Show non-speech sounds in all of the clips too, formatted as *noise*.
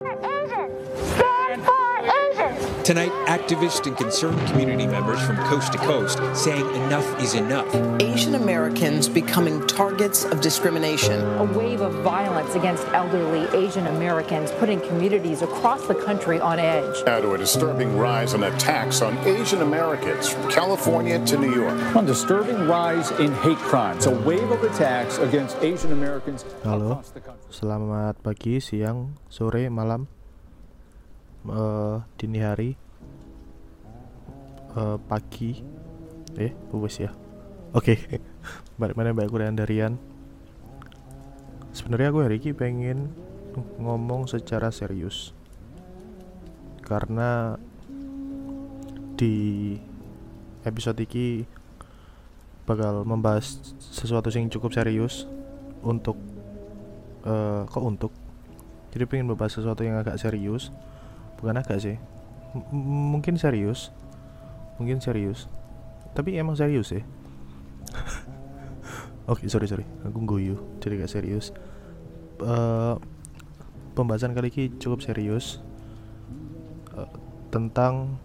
Hey! Tonight, activists and concerned community members from coast to coast saying enough is enough. Asian Americans becoming targets of discrimination. A wave of violence against elderly Asian Americans putting communities across the country on edge. Now to a disturbing rise in attacks on Asian Americans from California to New York. A disturbing rise in hate crimes, a wave of attacks against Asian Americans Halo, across the country. selamat pagi, siang, sore, malam, eh dini hari, eh pagi, eh, wes ya. Oke, *laughs* balik mana dan Darian. Sebenarnya aku hari ini pengen ngomong secara serius, karena di episode ini bakal membahas sesuatu yang cukup serius untuk eh kok untuk? Jadi pengen membahas sesuatu yang agak serius bukan agak sih. M- mungkin serius. Mungkin serius. Tapi emang serius ya *laughs* oke sorry sorry. Aku guyu jadi gak serius. Eh pembahasan kali ini cukup serius Eh, tentang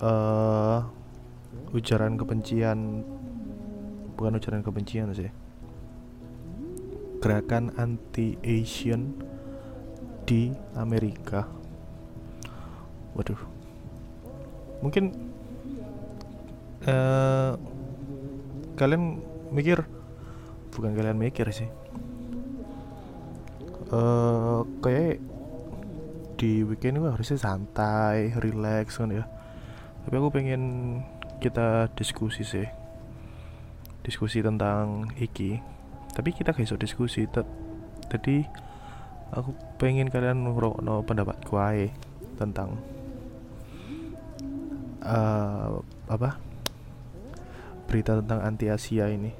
eh ujaran kebencian. Bukan ujaran kebencian sih. Gerakan anti Asian di Amerika. Waduh. Mungkin eh kalian mikir bukan kalian mikir sih. Eh kayak di weekend itu harusnya santai, relax kan ya. Tapi aku pengen kita diskusi sih. Diskusi tentang iki tapi kita gak iso diskusi tet jadi aku pengen kalian no pendapat ae tentang eh apa? Berita tentang anti Asia ini.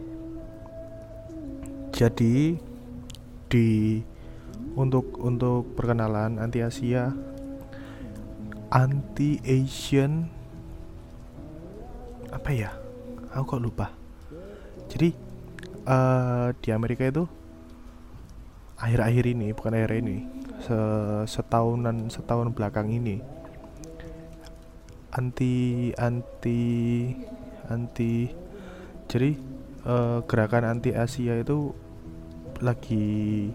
Jadi di untuk untuk perkenalan anti Asia anti Asian apa ya? Aku kok lupa. Jadi eh di Amerika itu akhir-akhir ini bukan akhir ini se- setahunan setahun belakang ini anti anti anti jadi eh, gerakan anti Asia itu lagi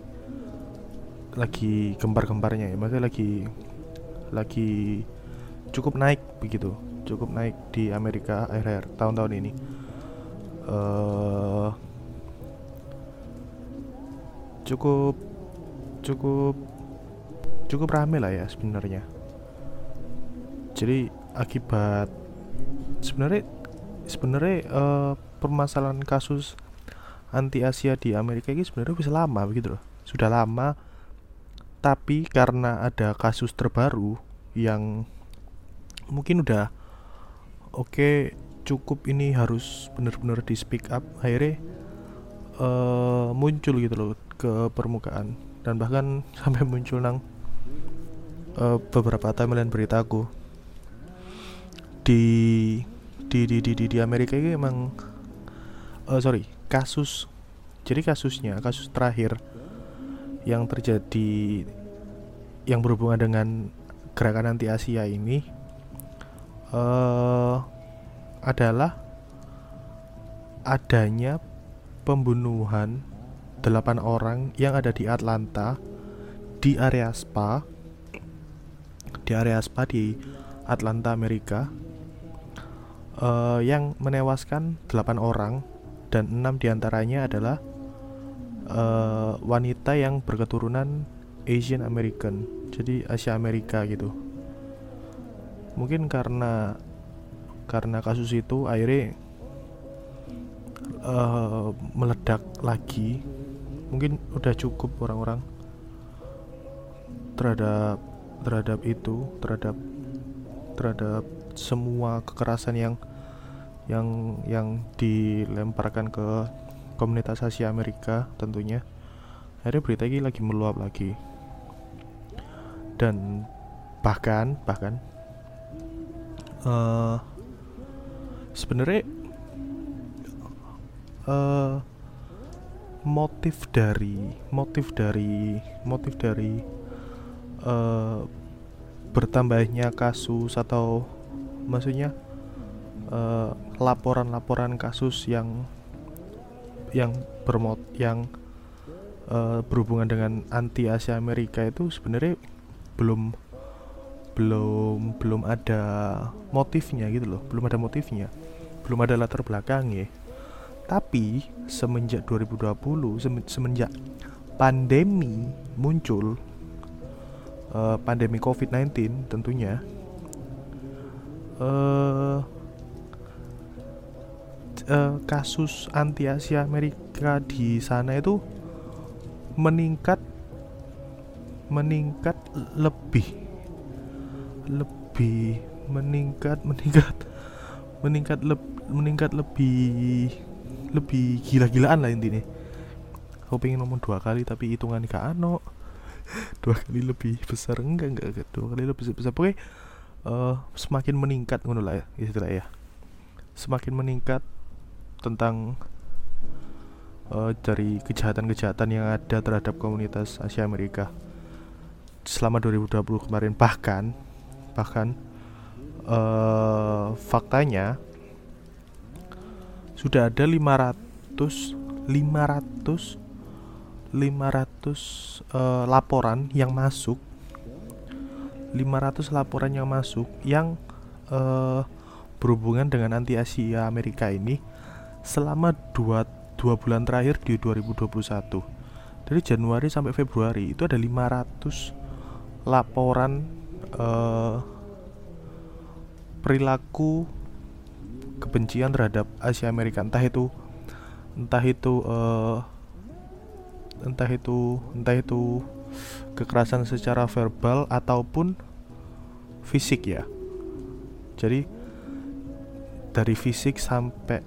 lagi gembar-gembarnya ya maksudnya lagi lagi cukup naik begitu cukup naik di Amerika akhir-akhir tahun-tahun ini. Eh cukup cukup cukup rame lah ya sebenarnya. Jadi akibat sebenarnya sebenarnya eh, permasalahan kasus anti Asia di Amerika ini sebenarnya bisa lama begitu loh. Sudah lama tapi karena ada kasus terbaru yang mungkin udah oke cukup ini harus benar-benar di speak up akhirnya eh, muncul gitu loh ke permukaan. Dan bahkan *laughs* sampai muncul nang eh, beberapa timeline beritaku. Di di di di di, di Amerika ini emang eh, sorry kasus jadi kasusnya kasus terakhir yang terjadi yang berhubungan dengan gerakan anti Asia ini eh adalah adanya pembunuhan delapan orang yang ada di Atlanta di area spa di area spa di Atlanta Amerika eh, yang menewaskan delapan orang dan enam di antaranya adalah eh, wanita yang berketurunan Asian American jadi Asia Amerika gitu. Mungkin karena karena kasus itu akhirnya eh, meledak lagi mungkin udah cukup orang-orang terhadap terhadap itu terhadap terhadap semua kekerasan yang yang yang dilemparkan ke komunitas Asia Amerika tentunya. Akhirnya berita ini lagi meluap lagi. Dan bahkan bahkan eh sebenarnya eh motif dari motif dari motif dari eh, bertambahnya kasus atau maksudnya eh, laporan-laporan kasus yang yang bermot yang eh, berhubungan dengan anti Asia Amerika itu sebenarnya belum belum belum ada motifnya gitu loh belum ada motifnya belum ada latar belakangnya tapi semenjak 2020 semen- semenjak pandemi muncul eh, pandemi COVID-19 tentunya eh eh, kasus anti Asia Amerika di sana itu meningkat meningkat lebih lebih meningkat *laughs* meningkat meningkat leb, meningkat lebih lebih gila-gilaan lah intinya. Aku pengen ngomong dua kali tapi hitungan gak ano. *laughs* Dua kali lebih besar enggak enggak, enggak. dua kali lebih besar. Pokoknya eh, semakin meningkat ngono lah ya istilah ya. Semakin meningkat tentang eh, dari kejahatan-kejahatan yang ada terhadap komunitas Asia Amerika. Selama 2020 kemarin bahkan bahkan eh, faktanya sudah ada 500 500 500 eh, laporan yang masuk. 500 laporan yang masuk yang eh, berhubungan dengan anti Asia Amerika ini selama dua, dua bulan terakhir di 2021 dari Januari sampai Februari itu ada 500 laporan eh, perilaku kebencian terhadap Asia Amerika. Entah itu entah itu eh, entah itu entah itu kekerasan secara verbal ataupun fisik ya. Jadi dari fisik sampai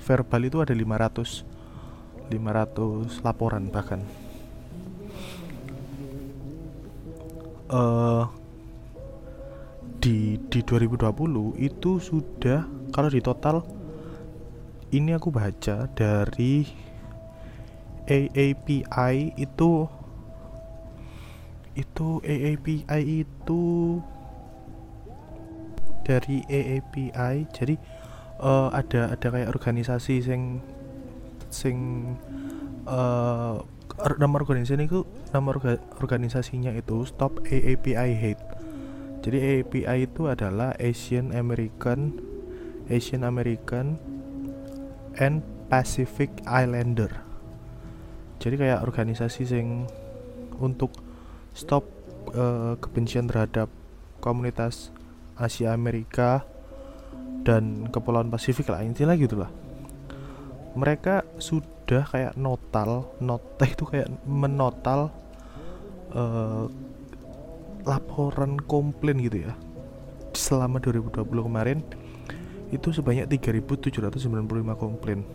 verbal itu ada 500 500 laporan bahkan. Eh di di 2020 itu sudah kalau di total ini aku baca dari AAPI itu itu AAPI itu dari AAPI jadi eh, ada ada kayak organisasi sing sing or- nama organisasi itu nama orga- organisasinya itu Stop AAPI Hate. Jadi AAPI itu adalah Asian American Asian American and Pacific Islander. Jadi kayak organisasi sing untuk stop eh, kebencian terhadap komunitas Asia Amerika dan kepulauan Pasifik lah intinya gitu lah. Mereka sudah kayak notal nota itu kayak menotal eh, laporan komplain gitu ya. Selama 2020 kemarin itu sebanyak 3.795 komplain.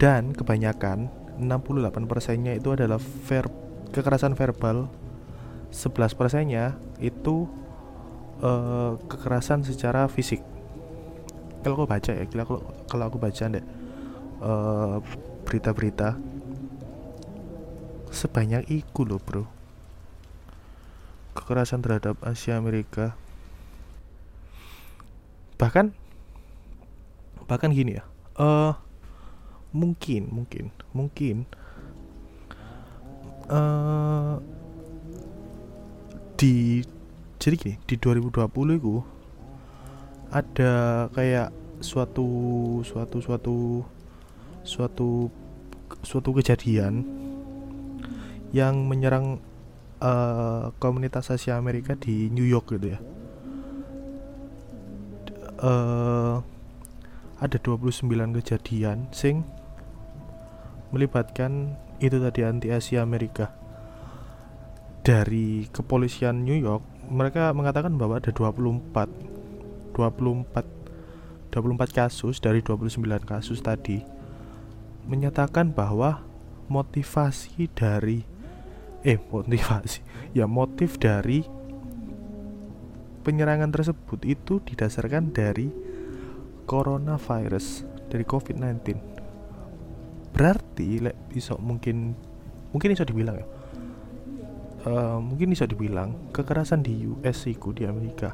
Dan kebanyakan 68 persennya itu adalah ver kekerasan verbal 11 persennya itu eh, kekerasan secara fisik. Kalau aku baca ya kalau kalau aku baca ndek eh, berita-berita sebanyak itu loh bro. Kekerasan terhadap Asia Amerika bahkan bahkan gini ya eh mungkin mungkin mungkin eh di jadi gini di 2020 itu ada kayak suatu suatu suatu suatu suatu kejadian yang menyerang eh, komunitas Asia Amerika di New York gitu ya eh ada 29 kejadian sing melibatkan itu tadi anti Asia Amerika. Dari kepolisian New York mereka mengatakan bahwa ada 24 24 24 kasus dari 29 kasus tadi menyatakan bahwa motivasi dari eh motivasi ya motif dari penyerangan tersebut itu didasarkan dari coronavirus dari COVID-19 berarti lek iso mungkin mungkin iso dibilang ya eh, mungkin bisa dibilang kekerasan di US iku di Amerika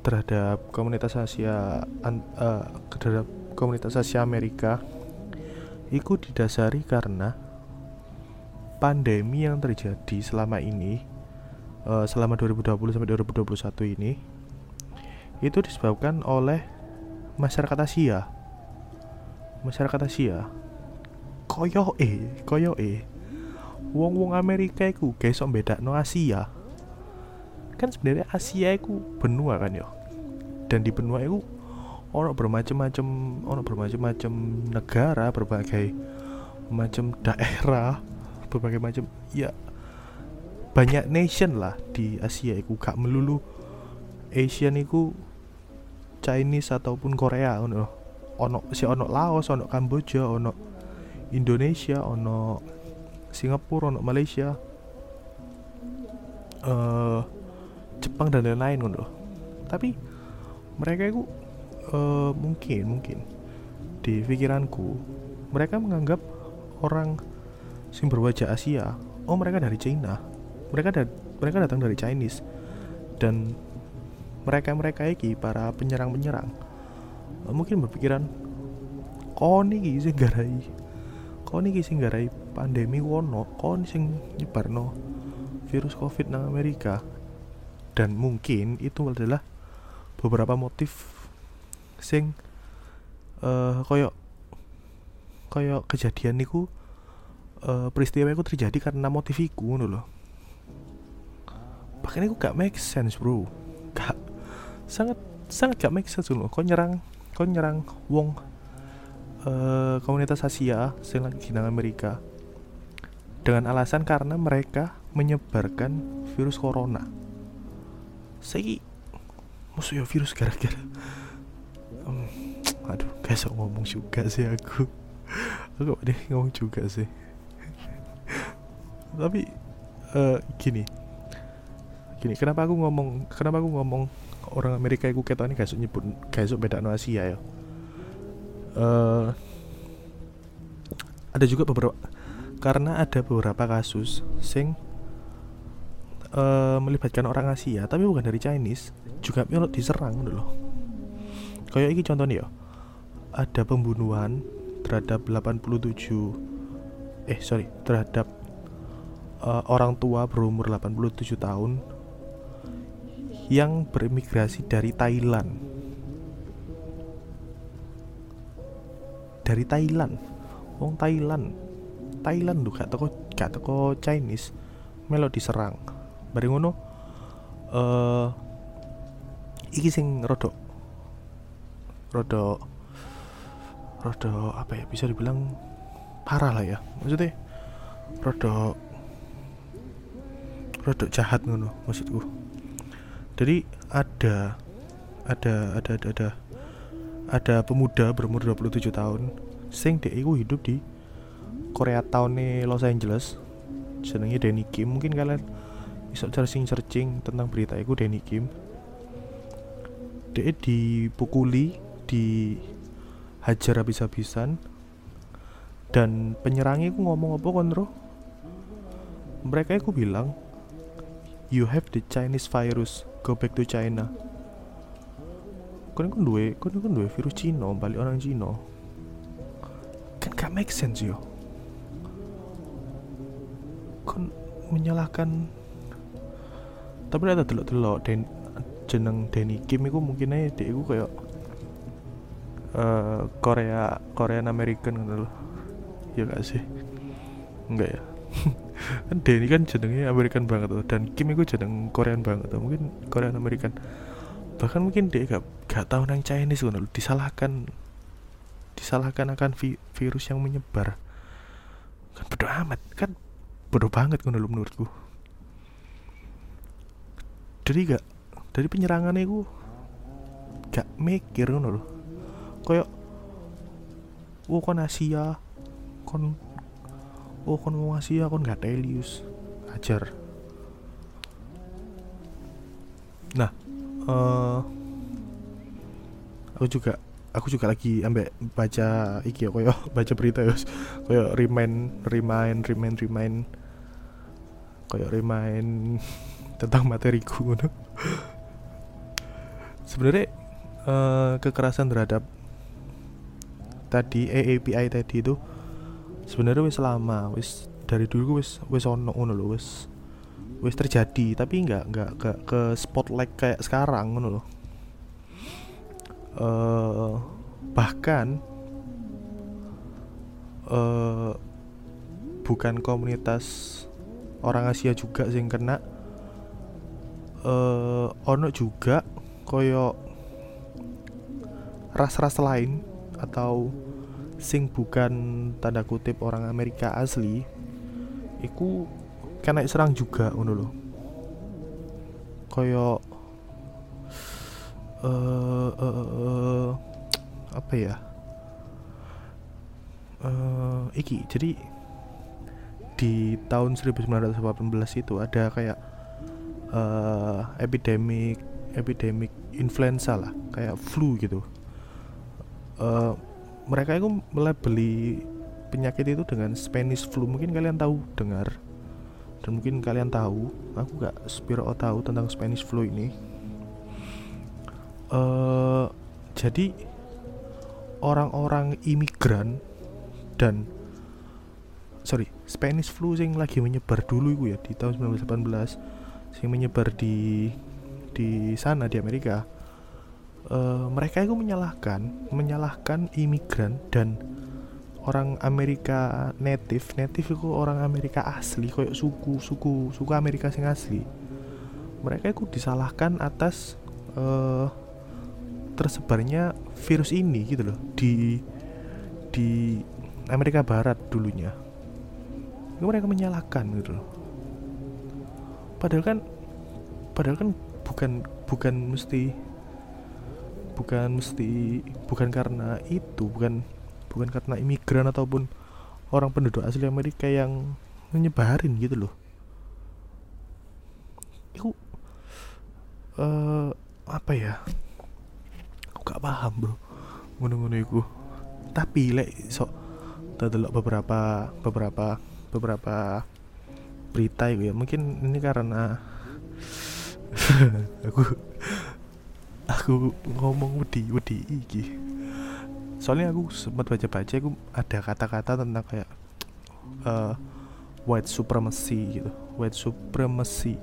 terhadap komunitas Asia eh, terhadap komunitas Asia Amerika itu didasari karena pandemi yang terjadi selama ini eh, selama 2020 sampai 2021 ini itu disebabkan oleh masyarakat Asia. Masyarakat Asia. Koyo e koyo e wong wong Amerika iku guys sok beda no Asia. Kan sebenarnya Asia iku benua kan yo. Dan di benua itu ono bermacam-macam ono bermacam-macam negara berbagai macam daerah berbagai macam ya banyak nation lah di Asia iku. Gak melulu Asian iku Chinese ataupun Korea ono ono si ono Laos ono Kamboja ono Indonesia ono Singapura ono Malaysia eh Jepang dan lain-lain ngono tapi mereka itu eh, mungkin mungkin di pikiranku mereka menganggap orang sing berwajah Asia oh mereka dari China mereka da mereka datang dari Chinese. Dan mereka mereka iki para penyerang penyerang mungkin berpikiran kau niki sing garai kau niki sing garai pandemi wono kau sing nyebarno virus covid nang Amerika. Dan mungkin itu adalah beberapa motif sing eh koyo koyo kejadian niku eh peristiwa itu terjadi karena motif iku ngono bahkan itu gak make sense bro. Gak. Sangat sangat gak make sense loh. Kau nyerang kau nyerang wong eh komunitas Asia nang Amerika dengan alasan karena mereka menyebarkan virus corona. Saya maksudnya virus gara-gara. Hmm, aduh gak sok ngomong juga sih aku. Aku deh ngomong juga sih. Tapi eh gini gini kenapa aku ngomong kenapa aku ngomong orang Amerika itu ketone gak sok nyebut sok beda no Asia ya? Eh ada juga beberapa karena ada beberapa kasus sing eh melibatkan orang Asia tapi bukan dari Chinese juga diserang dulu kayak ini contohnya ya ada pembunuhan terhadap 87 eh sorry terhadap eh, orang tua berumur 87 tahun yang berimigrasi dari Thailand. Dari Thailand. Wong Thailand. Thailand tuh gak teko gak teko Chinese. Melo diserang. Bareng ngono eh iki sing rodok. Rodok rodok apa ya? Bisa dibilang parah lah ya. Maksudnya rodok rodok jahat ngono maksudku jadi ada ada ada ada ada ada pemuda berumur 27 tahun sing dia iku hidup di Korea tahunnya Los Angeles. Jenenge Danny Kim. Mungkin kalian bisa searching searching tentang berita itu Danny Kim. Dia dipukuli dihajar habis-habisan dan penyerangnya aku ngomong apa bro? Mereka aku bilang you have the Chinese virus go back to China. Kan kan duwe kan kan duwe virus Cina balik orang Cina. Kan gak make sense yo. Kan menyalahkan. Tapi ada delok-delok dan jeneng Danny Kim itu mungkin aja dia itu kayak eh Korea Korean American gitu loh. Ya gak sih? Enggak ya *laughs* kan Danny kan jenengnya American banget tuh dan Kim itu jeneng Korean banget tuh mungkin Korean American. Bahkan mungkin dia gak gak tahu nang Chinese loh disalahkan disalahkan akan vi- virus yang menyebar. Kan bodoh amat kan bodoh banget kan menurutku. Jadi gak dari penyerangannya itu gak mikir ngono loh kayak oh kon Asia kon oh kon mau Asia kon gak telius. Ajar. Nah eh aku juga aku juga lagi ambek baca iki ya koyo *laughs* baca berita ya koyo remind remind remind remind. Kayak remind *laughs* tentang materiku ngono. Sebenarnya eh, kekerasan terhadap tadi AAPI tadi itu sebenarnya wis lama wis dari dulu wis wis ono ngono lho wis wis terjadi tapi nggak nggak nggak ke spotlight kayak sekarang ngono loh eh bahkan eh bukan komunitas orang Asia juga yang kena eh ono juga koyo ras-ras lain atau sing bukan tanda kutip orang Amerika asli iku kena serang juga ngono loh koyo eh eh, apa ya? Eh iki jadi di tahun 1918 itu ada kayak eh epidemik epidemik influenza lah kayak flu gitu. Eh mereka itu melabeli penyakit itu dengan Spanish flu. Mungkin kalian tahu dengar. Dan mungkin kalian tahu aku gak spiro tahu tentang Spanish flu ini. Eh jadi orang-orang imigran dan sorry Spanish flu yang lagi menyebar dulu itu ya di tahun 1918 yang menyebar di di sana di Amerika eh, mereka itu menyalahkan menyalahkan imigran dan orang Amerika native. Native itu orang Amerika asli kayak suku suku suku Amerika sing asli. Mereka itu disalahkan atas eh, tersebarnya virus ini gitu loh di di Amerika Barat dulunya. Itu mereka menyalahkan gitu loh. Padahal kan padahal kan bukan bukan mesti bukan mesti bukan karena itu bukan bukan karena imigran ataupun orang penduduk asli Amerika yang menyebarin gitu loh. Itu eh apa ya? Aku gak paham bro. Ngono-ngono iku. Tapi lek sok delok beberapa beberapa beberapa berita itu ya. Mungkin ini karena *laughs* aku aku ngomong wedi wedi iki. Soalnya aku sempat baca baca aku ada kata-kata tentang kayak eh, white supremacy gitu. White supremacy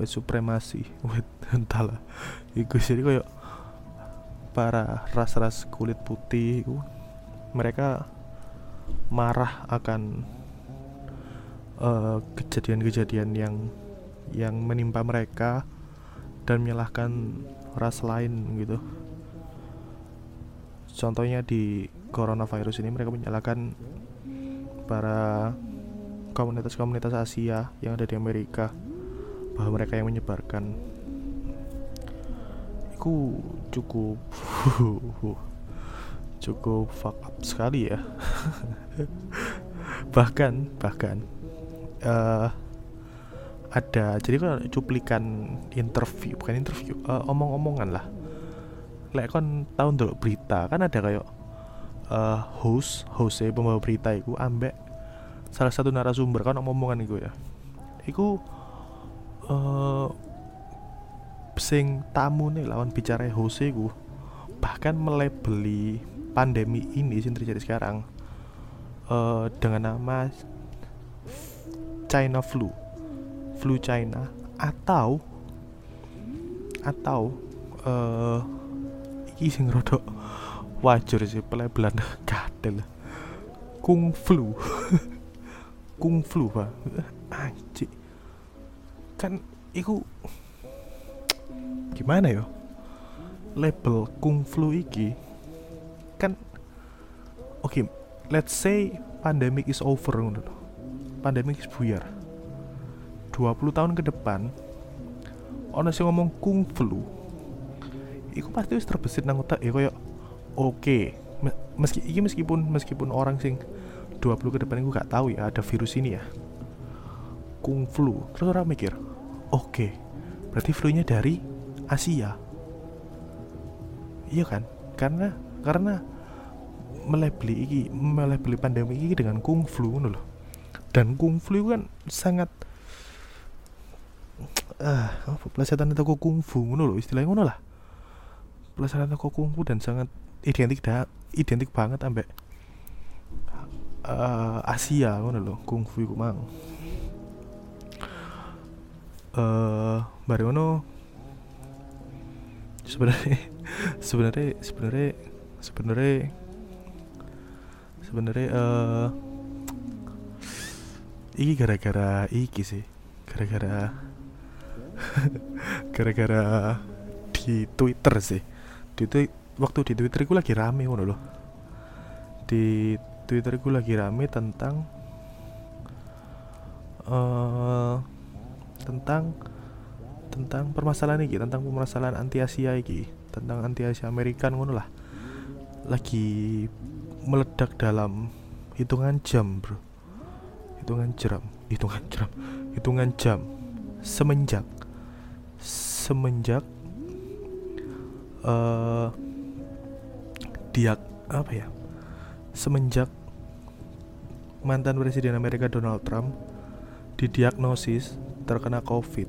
white supremacy *laughs* white entahlah. Itu jadi kayak para ras-ras kulit putih itu mereka marah akan eh, kejadian-kejadian yang yang menimpa mereka dan menyalahkan ras lain gitu. Contohnya di coronavirus ini mereka menyalahkan para komunitas-komunitas Asia yang ada di Amerika bahwa mereka yang menyebarkan. Itu cukup *laughs* cukup fuck up sekali ya. *laughs* Bahkan bahkan eh ada. Jadi kan cuplikan interview bukan interview eh, omong-omongan lah. Lek kon tahun dulu berita kan ada kayak eh host hostnya pembawa berita itu ambek salah satu narasumber kan omong-omongan itu ya. Iku eh sing tamu nih lawan bicara host iku bahkan melebeli pandemi ini yang terjadi sekarang eh dengan nama China flu flu China atau atau eh iki sing rodok wajar sih pelebelan *laughs* kadel kung flu. *laughs* Kung flu pak. Anjir kan iku gimana ya? Label kung flu iki kan oke let's say pandemic is over pandemic is buyar 20 tahun ke depan ono sing ngomong kung flu iku pasti wis terbesit nang otak ya oke me- meski iki meskipun meskipun orang sing 20 ke depan iku gak tahu ya ada virus ini ya. Kung flu terus orang mikir oke berarti flu-nya dari Asia. Iya kan? Karena karena melebeli iki melebeli pandemi ini dengan kung flu loh dan kung flu kan sangat eh apa? Plesetan toko kungfu ngono lho istilahnya ngono lah. Plesetan toko kungfu dan sangat identik dah identik banget ambek eh, Asia ngono lho kungfu iku mang. Eh bare ngono. Sebenarnya *laughs* sebenarnya sebenarnya sebenarnya sebenarnya eh iki gara-gara iki sih gara-gara *laughs* gara-gara di Twitter sih. Di twi- waktu di Twitter gue lagi rame ngono loh di Twitter gue lagi rame tentang eh tentang tentang permasalahan ini tentang permasalahan anti Asia iki tentang anti Asia Amerikan ngono lah. Lagi meledak dalam hitungan jam bro. Hitungan jam hitungan jam hitungan jam semenjak semenjak eh diak apa ya semenjak mantan presiden Amerika Donald Trump didiagnosis terkena COVID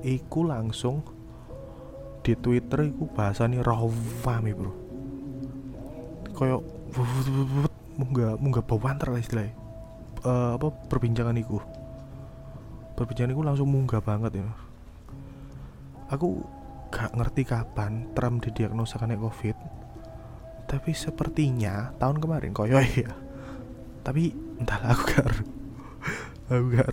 iku langsung di Twitter iku bahasanya rame bro. Koyo munggah munggah bawanter lah istilahnya. Eh, apa perbincangan iku. Perbincangan iku langsung munggah banget ya aku gak ngerti kapan Trump didiagnosa kena covid tapi sepertinya tahun kemarin koyo ya. Tapi entahlah aku gak ero aku gak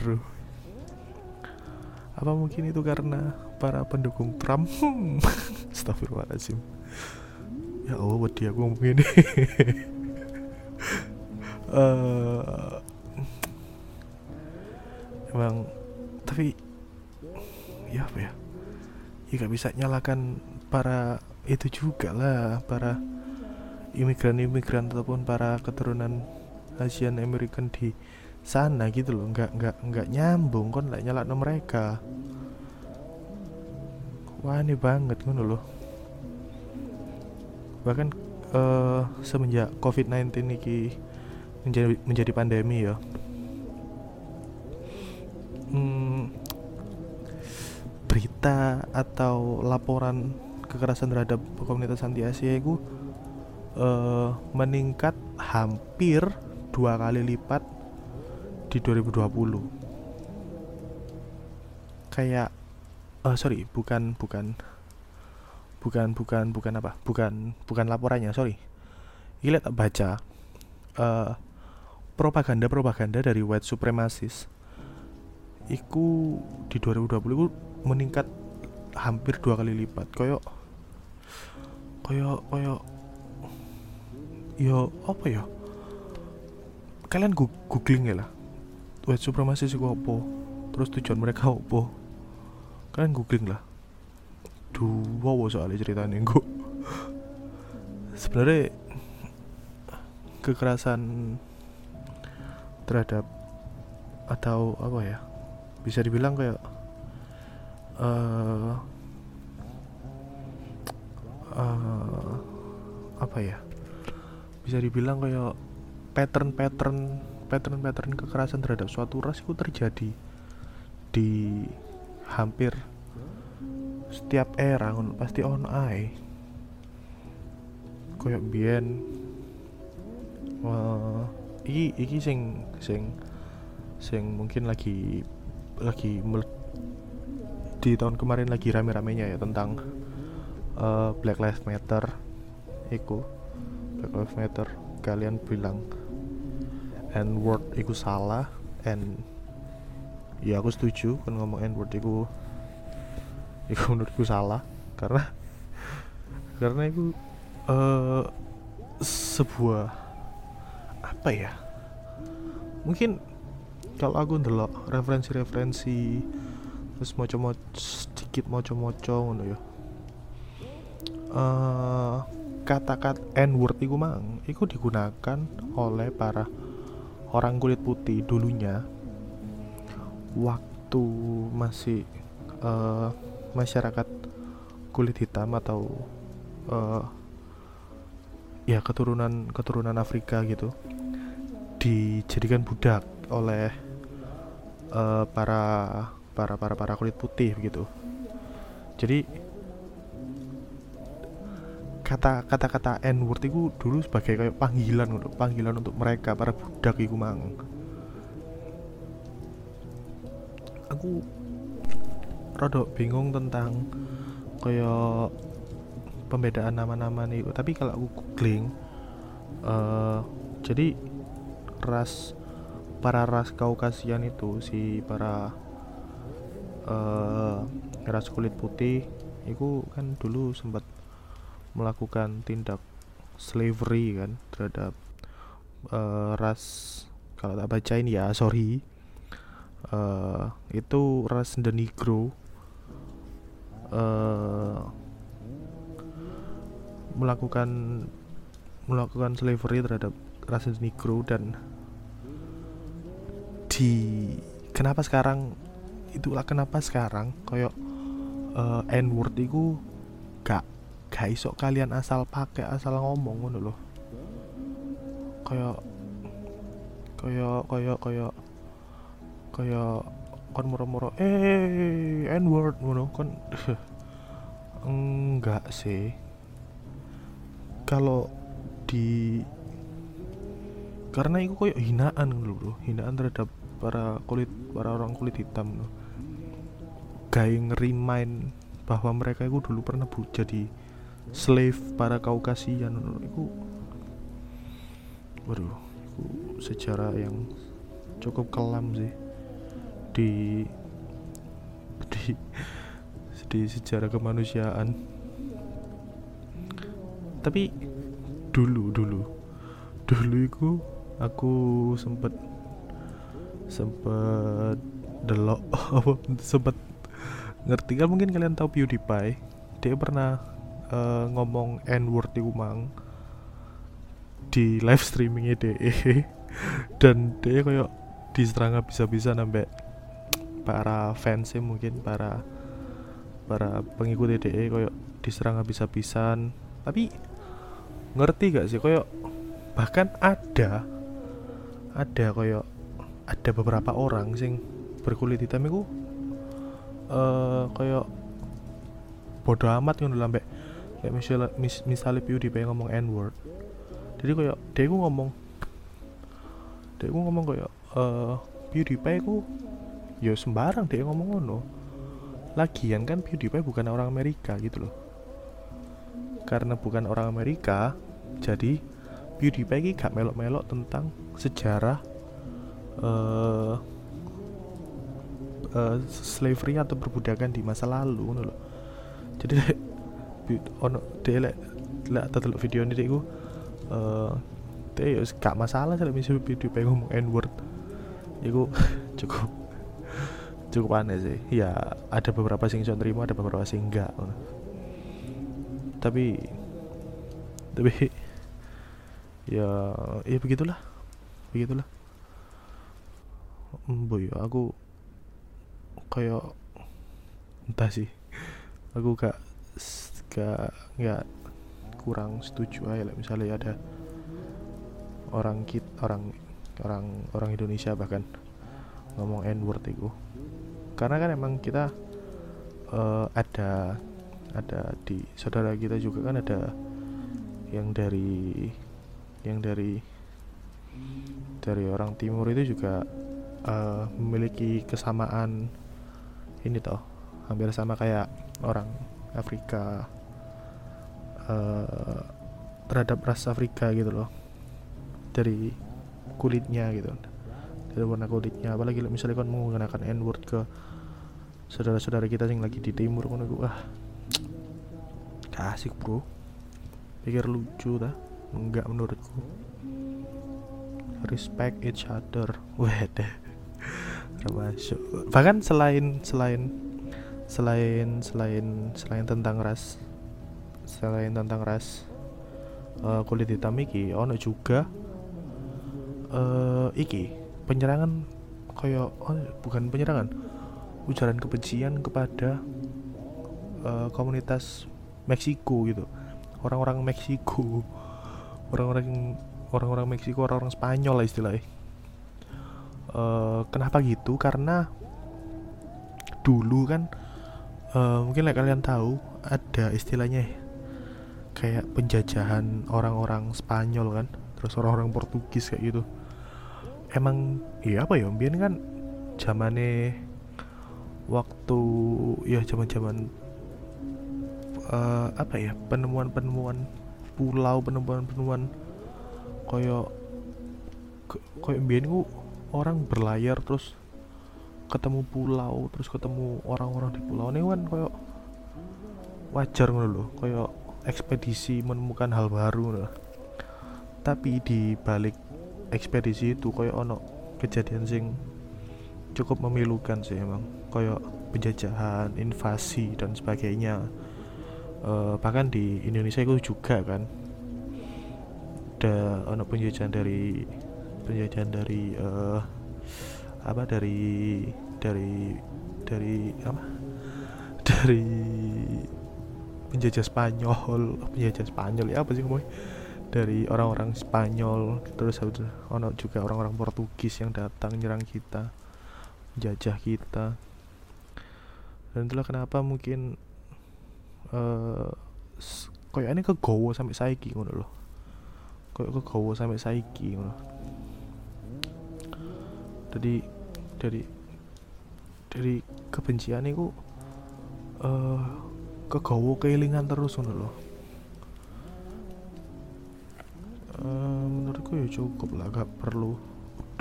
apa mungkin itu karena para pendukung Trump? *laughs* Astagfirullahaladzim. Ya Allah wedi aku ngomong ini *laughs* Eh, emang tapi ya apa ya ya gak bisa nyalakan para itu juga lah para imigran-imigran ataupun para keturunan Asian American di sana gitu loh. Nggak nggak nggak nyambung kan nggak nyala mereka. Wah aneh banget ngono loh. Bahkan eh, semenjak COVID-19 ini menjadi menjadi pandemi ya. Hmm, berita atau laporan kekerasan terhadap komunitas anti Asia itu eh, meningkat hampir dua kali lipat di 2020 kayak eh sorry bukan bukan bukan bukan bukan apa? Bukan bukan laporannya sorry. Ini tak baca eh propaganda propaganda dari white supremacist iku di 2020 iku meningkat hampir dua kali lipat. Koyo koyo koyo yo apa ya? Kalian googling ya lah. White supremacist iku apa? Terus tujuan mereka apa? Kalian googling lah. Dua wow soalnya ceritanya gue sebenarnya kekerasan terhadap atau apa ya? Bisa dibilang kayak eh eh, apa ya? Bisa dibilang kayak pattern-pattern pattern-pattern kekerasan terhadap suatu ras itu terjadi di hampir setiap era pasti ono ae. Koyo biyen eh, iki iki sing sing sing mungkin lagi lagi di tahun kemarin lagi rame-ramenya ya tentang eh, Black Lives Matter iku. Black Lives Matter kalian bilang N word iku salah and ya aku setuju kan ngomong N word iku iku *laughs* menurutku salah. Karena karena itu eh sebuah apa ya mungkin kalau aku ndelok referensi-referensi terus moco-moco sedikit moco-moco ngono ya. Eh kata-kata N word iku mang iku digunakan oleh para orang kulit putih dulunya. Waktu masih eh, masyarakat kulit hitam atau eh, ya keturunan keturunan Afrika gitu dijadikan budak oleh eh, para para para para kulit putih gitu jadi kata kata kata N word itu dulu sebagai kayak panggilan untuk panggilan untuk mereka para budak iku mang. Aku rada bingung tentang kayak pembedaan nama-nama nih tapi kalau aku googling eh jadi ras para ras Kaukasian itu si para eh ras kulit putih itu kan dulu sempat melakukan tindak slavery kan terhadap eh, ras kalau tak bacain ya sorry. Eh itu ras the negro. Eh melakukan melakukan slavery terhadap ras the negro dan di kenapa sekarang itulah kenapa sekarang koyok eh, N word itu gak gak iso kalian asal pakai asal ngomong ngono loh koyok koyok koyok koyok koyok kon moro-moro eh N word ngono kon *laughs* enggak sih. Kalau di karena itu koyok hinaan bro hinaan terhadap para kulit para orang kulit hitam loh gaya ngerimain bahwa mereka itu dulu pernah bu jadi slave para kaukasian itu waduh itu sejarah yang cukup kelam sih. Di di di sejarah kemanusiaan. Tapi dulu dulu dulu itu aku sempet sempet delok *laughs* sempet ngerti kan mungkin kalian tahu PewDiePie? Dia pernah eh, ngomong N word di Umang di live streamingnya DE *laughs* dan dia kayak diserang bisa-bisa sampai para fansnya mungkin para para pengikut DE kayak diserang habis-habisan. Tapi ngerti gak sih kayak bahkan ada ada kayak ada beberapa orang sing berkulit hitam itu eh kayak bodoh amat ngono lambe kayak misalnya mis, misalnya PewDiePie ngomong N word jadi kayak dia ngomong dia ku ngomong kayak eh PewDiePie ku ya sembarang dia ngomong ngono. Lagian kan PewDiePie bukan orang Amerika gitu loh. Karena bukan orang Amerika jadi PewDiePie ini gak melok-melok tentang sejarah eh eh, slavery atau perbudakan di masa lalu ngono loh. Jadi *laughs* ono dia lek lek video ini iku eh ya wis gak masalah lek misalnya PewDiePie ngomong N word. Iku *laughs* cukup cukup aneh sih. Ya ada beberapa sing iso nerima, ada beberapa sing enggak. Tapi tapi *laughs* ya ya begitulah begitulah boy aku kayak entah sih. Aku gak gak nggak kurang setuju aja misalnya ada orang kit orang orang orang Indonesia bahkan ngomong N word itu. Karena kan emang kita eh, ada ada di saudara kita juga kan ada yang dari yang dari dari orang timur itu juga eh, memiliki kesamaan ini toh hampir sama kayak orang Afrika eh, terhadap ras Afrika gitu loh. Dari kulitnya gitu. Dari warna kulitnya. Apalagi misalnya kan menggunakan N word ke saudara-saudara kita yang lagi di timur kan aku ah gak asik bro. Pikir lucu dah enggak menurutku. Respect each other. *laughs* Wede termasuk bahkan selain selain selain selain selain tentang ras selain tentang ras eh, kulit hitam iki ono juga eh iki penyerangan kayak oh, bukan penyerangan ujaran kebencian kepada eh, komunitas Meksiko gitu. Orang-orang Meksiko orang-orang orang-orang Meksiko orang-orang Spanyol lah istilahnya Eh, kenapa gitu? Karena dulu kan eh, mungkin like kalian tahu ada istilahnya kayak penjajahan orang-orang Spanyol kan terus orang-orang Portugis kayak gitu. Emang iya apa ya biar kan zamane waktu ya zaman-zaman eh, apa ya penemuan-penemuan pulau penemuan-penemuan koyo koyo biyen ku orang berlayar terus ketemu pulau terus ketemu orang-orang di pulau. Ini kan koyo wajar ngono lho koyo ekspedisi menemukan hal baru ngono. tapi di balik ekspedisi itu koyo ono kejadian sing cukup memilukan sih emang. Koyo penjajahan invasi dan sebagainya. Eh, bahkan di Indonesia itu juga kan ada ono penjajahan dari penjajahan dari eh, apa dari dari dari apa? Dari penjajah Spanyol penjajah Spanyol ya apa sih ngomongnya? Dari orang-orang Spanyol terus ono juga orang-orang Portugis yang datang nyerang kita menjajah kita. Dan itulah kenapa mungkin eh koyo ini kegowo sampai saiki ngono loh koyo kegowo sampai saiki ngono jadi dari dari kebencian itu eh kegowo kehilangan terus ngono loh Eh, menurutku ya cukup lah gak perlu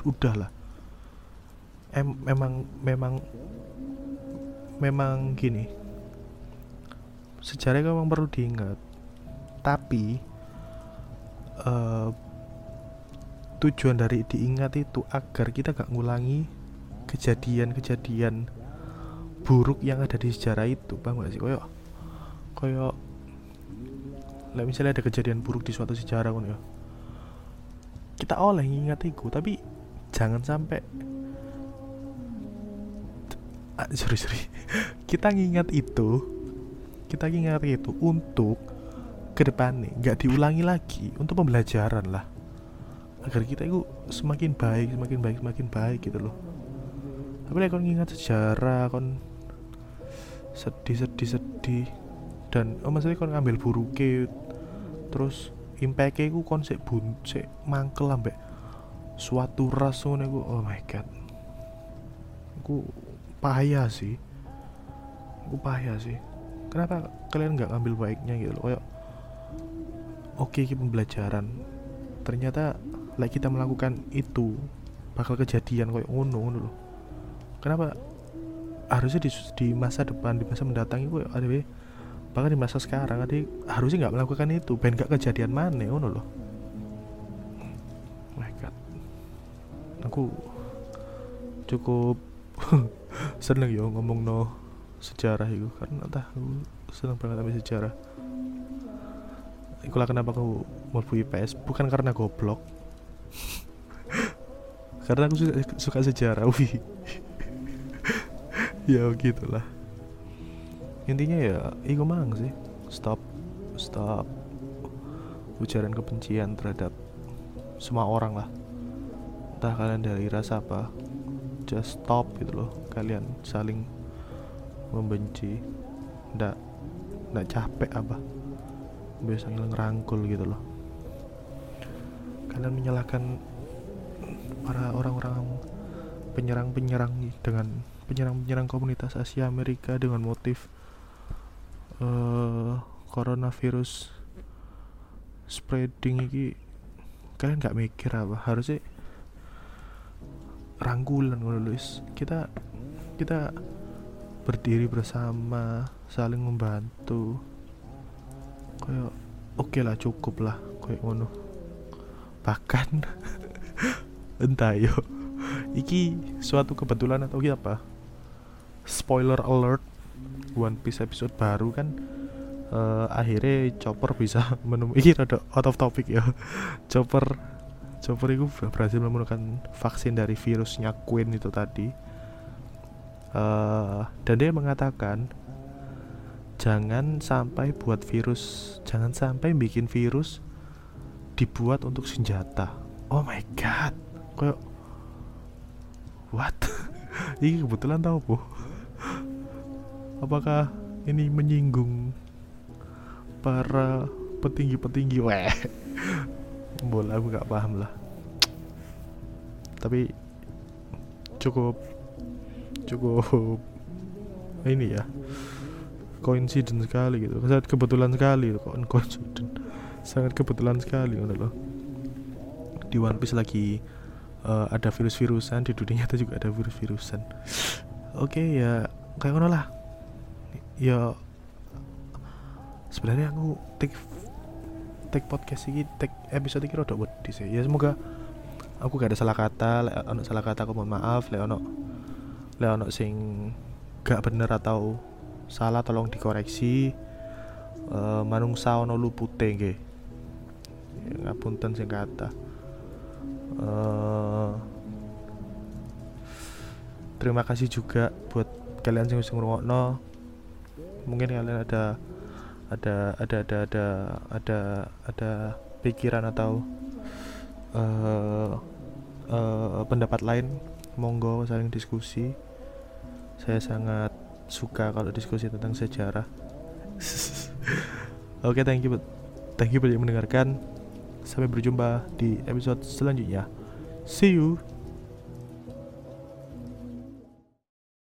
udah lah. Em memang memang memang gini. Sejarah memang perlu diingat. Tapi eh, tujuan dari diingat itu agar kita gak ngulangi kejadian-kejadian buruk yang ada di sejarah itu. Paham gak sih? Koyo koyo lah misalnya ada kejadian buruk di suatu sejarah ngono ya. Kita oleh ngingat itu tapi jangan sampai ah, sorry sorry. *laughs* Kita ngingat itu kita ingat itu untuk ke depannya nggak diulangi lagi untuk pembelajaran lah agar kita itu semakin baik semakin baik semakin baik gitu loh. Tapi kon ngingat sejarah kon sedih sedih sedih dan oh maksudnya kon ngambil buruke terus impact ku kon sik bun sik mangkel ambek suatu ras iku oh my god. Aku payah sih. Aku payah sih. Kenapa kalian nggak ngambil baiknya gitu loh? Oke ini pembelajaran. Ternyata like kita melakukan itu bakal kejadian kayak ngono ngono loh kenapa? Harusnya di, di masa depan di masa mendatang itu ada bahkan di masa sekarang ada harusnya nggak melakukan itu ben gak kejadian mana ngono loh oh my god. Aku cukup *laughs* seneng yo ngomong no sejarah itu karena entah aku seneng banget sama sejarah. Itulah kenapa aku mau IPS bukan karena goblok karena aku suka, suka sejarah *laughs* wih. Ya gitulah intinya ya iku mang sih. Stop stop ujaran kebencian terhadap semua orang lah. Entah kalian dari rasa apa just stop gitu loh. Kalian saling membenci ndak ndak capek apa. Biasa ngerangkul gitu loh. Kalian menyalahkan para orang-orang penyerang-penyerang dengan penyerang-penyerang komunitas Asia Amerika dengan motif eh coronavirus spreading ini kalian nggak mikir apa? Harusnya rangkulan ngono lho, Is. kita kita berdiri bersama saling membantu. Kayak oke lah cukup lah kayak ngono. Bahkan *laughs* entah yo. Iki suatu kebetulan atau apa? Spoiler alert One Piece episode baru kan eh, akhirnya Chopper bisa *laughs* menemukan ini rada out of topic ya Chopper Chopper itu berhasil menemukan vaksin dari virusnya Queen itu tadi. Eh, dan dia mengatakan jangan sampai buat virus jangan sampai bikin virus dibuat untuk senjata. Oh my god kayak what? *laughs* Ini kebetulan tau bu. Apakah ini menyinggung para petinggi-petinggi? Weh. *laughs* Bola aku nggak paham lah. Tapi cukup cukup ini ya. Coincidence sekali gitu. Sangat kebetulan sekali kok coincidence. Sangat kebetulan sekali loh di One Piece lagi uh, ada virus-virusan di dunia nyata juga ada virus-virusan. Oke okay, ya kayak mana lah. Ya sebenarnya aku take take podcast ini take episode ini rada wedi sih. Ya semoga aku gak ada salah kata lek ono salah kata aku mohon maaf lek ono lek ono sing gak bener atau salah tolong dikoreksi. Uh, manungsa ono lupute ya, ngapunten sing kata uh, terima kasih juga buat kalian yang wis ngrungokno. Mungkin kalian ada ada ada ada ada ada ada pikiran atau uh, uh, pendapat lain monggo saling diskusi. Saya sangat suka kalau diskusi tentang sejarah. *laughs* Oke okay, thank you thank you banyak mendengarkan sampai berjumpa di episode selanjutnya. See you